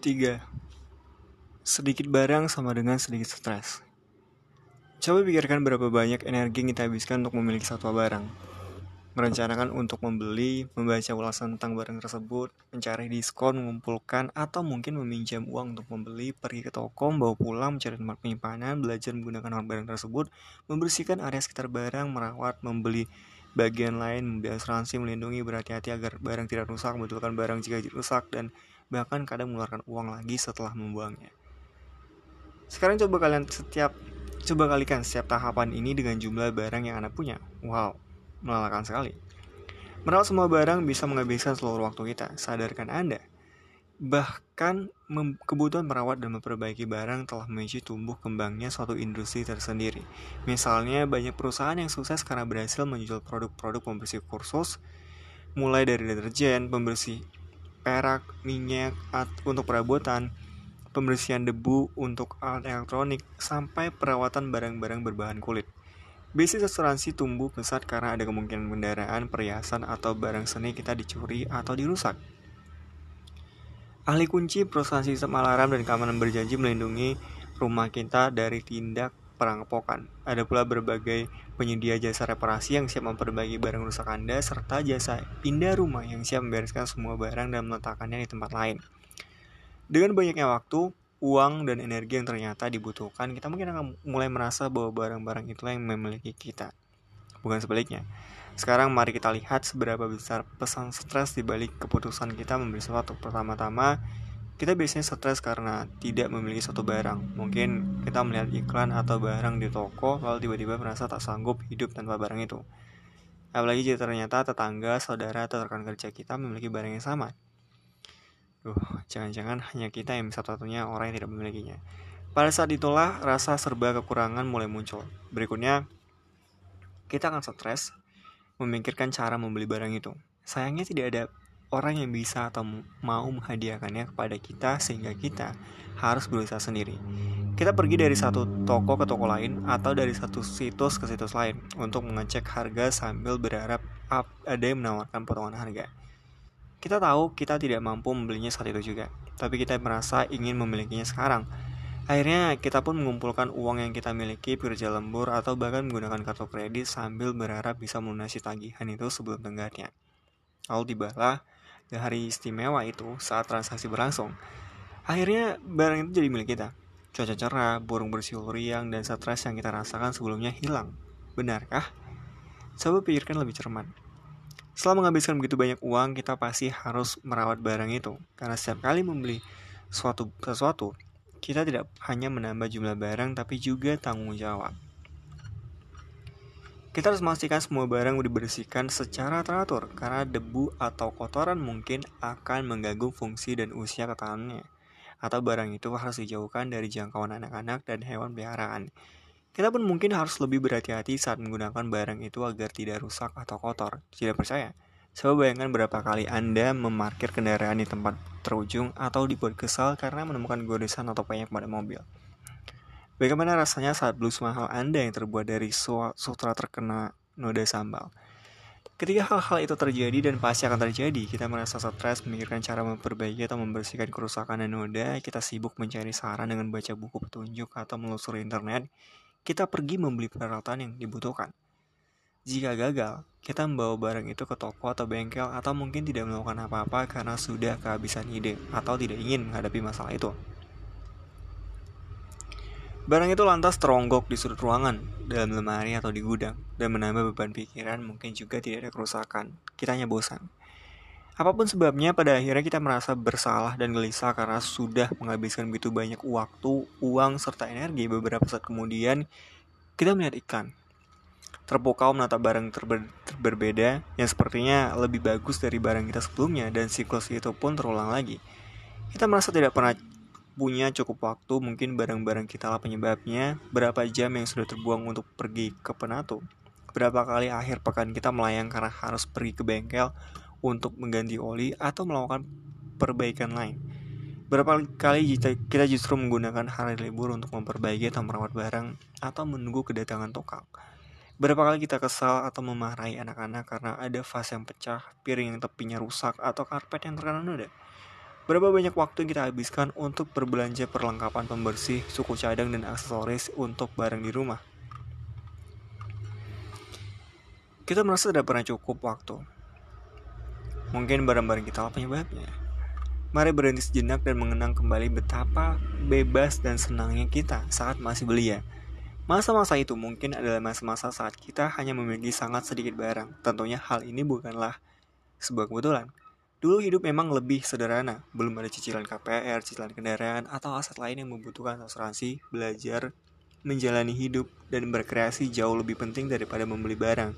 3. Sedikit barang sama dengan sedikit stres. Coba pikirkan berapa banyak energi yang kita habiskan untuk memiliki satu barang. Merencanakan untuk membeli, membaca ulasan tentang barang tersebut, mencari diskon, mengumpulkan, atau mungkin meminjam uang untuk membeli, pergi ke toko, membawa pulang, mencari tempat penyimpanan, belajar menggunakan barang tersebut, membersihkan area sekitar barang, merawat, membeli bagian lain, membeli asuransi, melindungi, berhati-hati agar barang tidak rusak, membetulkan barang jika rusak, dan bahkan kadang mengeluarkan uang lagi setelah membuangnya. Sekarang coba kalian setiap coba kalikan setiap tahapan ini dengan jumlah barang yang Anda punya. Wow, melelahkan sekali. Merawat semua barang bisa menghabiskan seluruh waktu kita. Sadarkan Anda. Bahkan kebutuhan merawat dan memperbaiki barang telah memicu tumbuh kembangnya suatu industri tersendiri. Misalnya, banyak perusahaan yang sukses karena berhasil menjual produk-produk pembersih kursus, mulai dari deterjen, pembersih perak, minyak untuk perabotan, pembersihan debu untuk alat elektronik, sampai perawatan barang-barang berbahan kulit. Bisnis asuransi tumbuh pesat karena ada kemungkinan kendaraan, perhiasan, atau barang seni kita dicuri atau dirusak. Ahli kunci perusahaan sistem alarm dan keamanan berjanji melindungi rumah kita dari tindak perampokan. Ada pula berbagai penyedia jasa reparasi yang siap memperbaiki barang rusak Anda, serta jasa pindah rumah yang siap membereskan semua barang dan meletakkannya di tempat lain. Dengan banyaknya waktu, uang, dan energi yang ternyata dibutuhkan, kita mungkin akan mulai merasa bahwa barang-barang itulah yang memiliki kita. Bukan sebaliknya. Sekarang mari kita lihat seberapa besar pesan stres di balik keputusan kita membeli sesuatu. Pertama-tama, kita biasanya stres karena tidak memiliki suatu barang. Mungkin kita melihat iklan atau barang di toko, lalu tiba-tiba merasa tak sanggup hidup tanpa barang itu. Apalagi jika ternyata tetangga, saudara, atau rekan kerja kita memiliki barang yang sama. Duh, jangan-jangan hanya kita yang satu-satunya orang yang tidak memilikinya. Pada saat itulah rasa serba kekurangan mulai muncul. Berikutnya, kita akan stres memikirkan cara membeli barang itu. Sayangnya tidak ada orang yang bisa atau mau menghadiahkannya kepada kita sehingga kita harus berusaha sendiri. Kita pergi dari satu toko ke toko lain atau dari satu situs ke situs lain untuk mengecek harga sambil berharap ada yang menawarkan potongan harga. Kita tahu kita tidak mampu membelinya saat itu juga, tapi kita merasa ingin memilikinya sekarang. Akhirnya kita pun mengumpulkan uang yang kita miliki bekerja lembur atau bahkan menggunakan kartu kredit sambil berharap bisa melunasi tagihan itu sebelum tenggatnya. Lalu tibalah hari istimewa itu saat transaksi berlangsung. Akhirnya barang itu jadi milik kita. Cuaca cerah, burung bersiul riang, dan stres yang kita rasakan sebelumnya hilang. Benarkah? Coba pikirkan lebih cermat. Setelah menghabiskan begitu banyak uang, kita pasti harus merawat barang itu. Karena setiap kali membeli suatu sesuatu, kita tidak hanya menambah jumlah barang, tapi juga tanggung jawab. Kita harus memastikan semua barang dibersihkan secara teratur karena debu atau kotoran mungkin akan mengganggu fungsi dan usia ketahanannya. Atau barang itu harus dijauhkan dari jangkauan anak-anak dan hewan peliharaan. Kita pun mungkin harus lebih berhati-hati saat menggunakan barang itu agar tidak rusak atau kotor. Tidak percaya? Coba bayangkan berapa kali Anda memarkir kendaraan di tempat terujung atau dibuat kesal karena menemukan goresan atau penyakit pada mobil. Bagaimana rasanya saat blus mahal Anda yang terbuat dari sutra terkena noda sambal? Ketika hal-hal itu terjadi dan pasti akan terjadi, kita merasa stres memikirkan cara memperbaiki atau membersihkan kerusakan dan noda, kita sibuk mencari saran dengan baca buku petunjuk atau melusuri internet, kita pergi membeli peralatan yang dibutuhkan. Jika gagal, kita membawa barang itu ke toko atau bengkel atau mungkin tidak melakukan apa-apa karena sudah kehabisan ide atau tidak ingin menghadapi masalah itu. Barang itu lantas teronggok di sudut ruangan, dalam lemari atau di gudang, dan menambah beban pikiran mungkin juga tidak ada kerusakan. Kita hanya bosan. Apa pun sebabnya, pada akhirnya kita merasa bersalah dan gelisah karena sudah menghabiskan begitu banyak waktu, uang, serta energi. Beberapa saat kemudian, kita melihat iklan. Terpukau menatap barang terber berbeda yang sepertinya lebih bagus dari barang kita sebelumnya dan siklus itu pun terulang lagi. Kita merasa tidak pernah punya cukup waktu, mungkin barang-barang kita lah penyebabnya, berapa jam yang sudah terbuang untuk pergi ke Penatu, berapa kali akhir pekan kita melayang karena harus pergi ke bengkel untuk mengganti oli atau melakukan perbaikan lain. Berapa kali kita justru menggunakan hari libur untuk memperbaiki atau merawat barang atau menunggu kedatangan tukang. Berapa kali kita kesal atau memarahi anak-anak karena ada vas yang pecah, piring yang tepinya rusak, atau karpet yang terkena noda. Berapa banyak waktu yang kita habiskan untuk berbelanja perlengkapan pembersih, suku cadang, dan aksesoris untuk barang di rumah? Kita merasa tidak pernah cukup waktu. Mungkin barang-barang kita apa penyebabnya. Mari berhenti sejenak dan mengenang kembali betapa bebas dan senangnya kita saat masih belia. Masa-masa itu mungkin adalah masa-masa saat kita hanya memiliki sangat sedikit barang. Tentunya hal ini bukanlah sebuah kebetulan. Dulu hidup memang lebih sederhana, belum ada cicilan KPR, cicilan kendaraan, atau aset lain yang membutuhkan asuransi, belajar, menjalani hidup, dan berkreasi jauh lebih penting daripada membeli barang.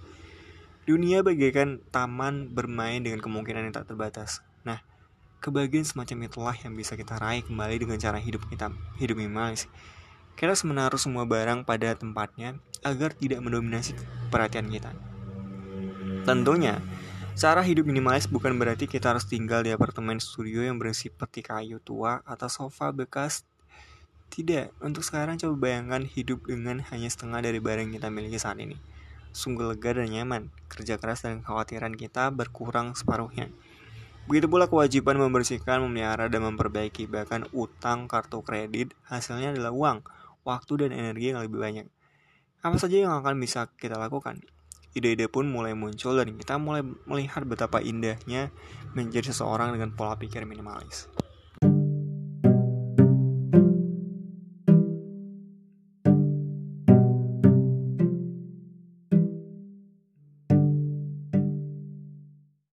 Dunia bagaikan taman bermain dengan kemungkinan yang tak terbatas. Nah, kebahagiaan semacam itulah yang bisa kita raih kembali dengan cara hidup kita, hidup minimalis. Kita harus menaruh semua barang pada tempatnya agar tidak mendominasi perhatian kita. Tentunya, Cara hidup minimalis bukan berarti kita harus tinggal di apartemen studio yang berisi peti kayu tua atau sofa bekas. Tidak, untuk sekarang coba bayangkan hidup dengan hanya setengah dari barang yang kita miliki saat ini. Sungguh lega dan nyaman, kerja keras dan kekhawatiran kita berkurang separuhnya. Begitu pula kewajiban membersihkan, memelihara, dan memperbaiki, bahkan utang kartu kredit hasilnya adalah uang, waktu, dan energi yang lebih banyak. Apa saja yang akan bisa kita lakukan? ide-ide pun mulai muncul dan kita mulai melihat betapa indahnya menjadi seseorang dengan pola pikir minimalis.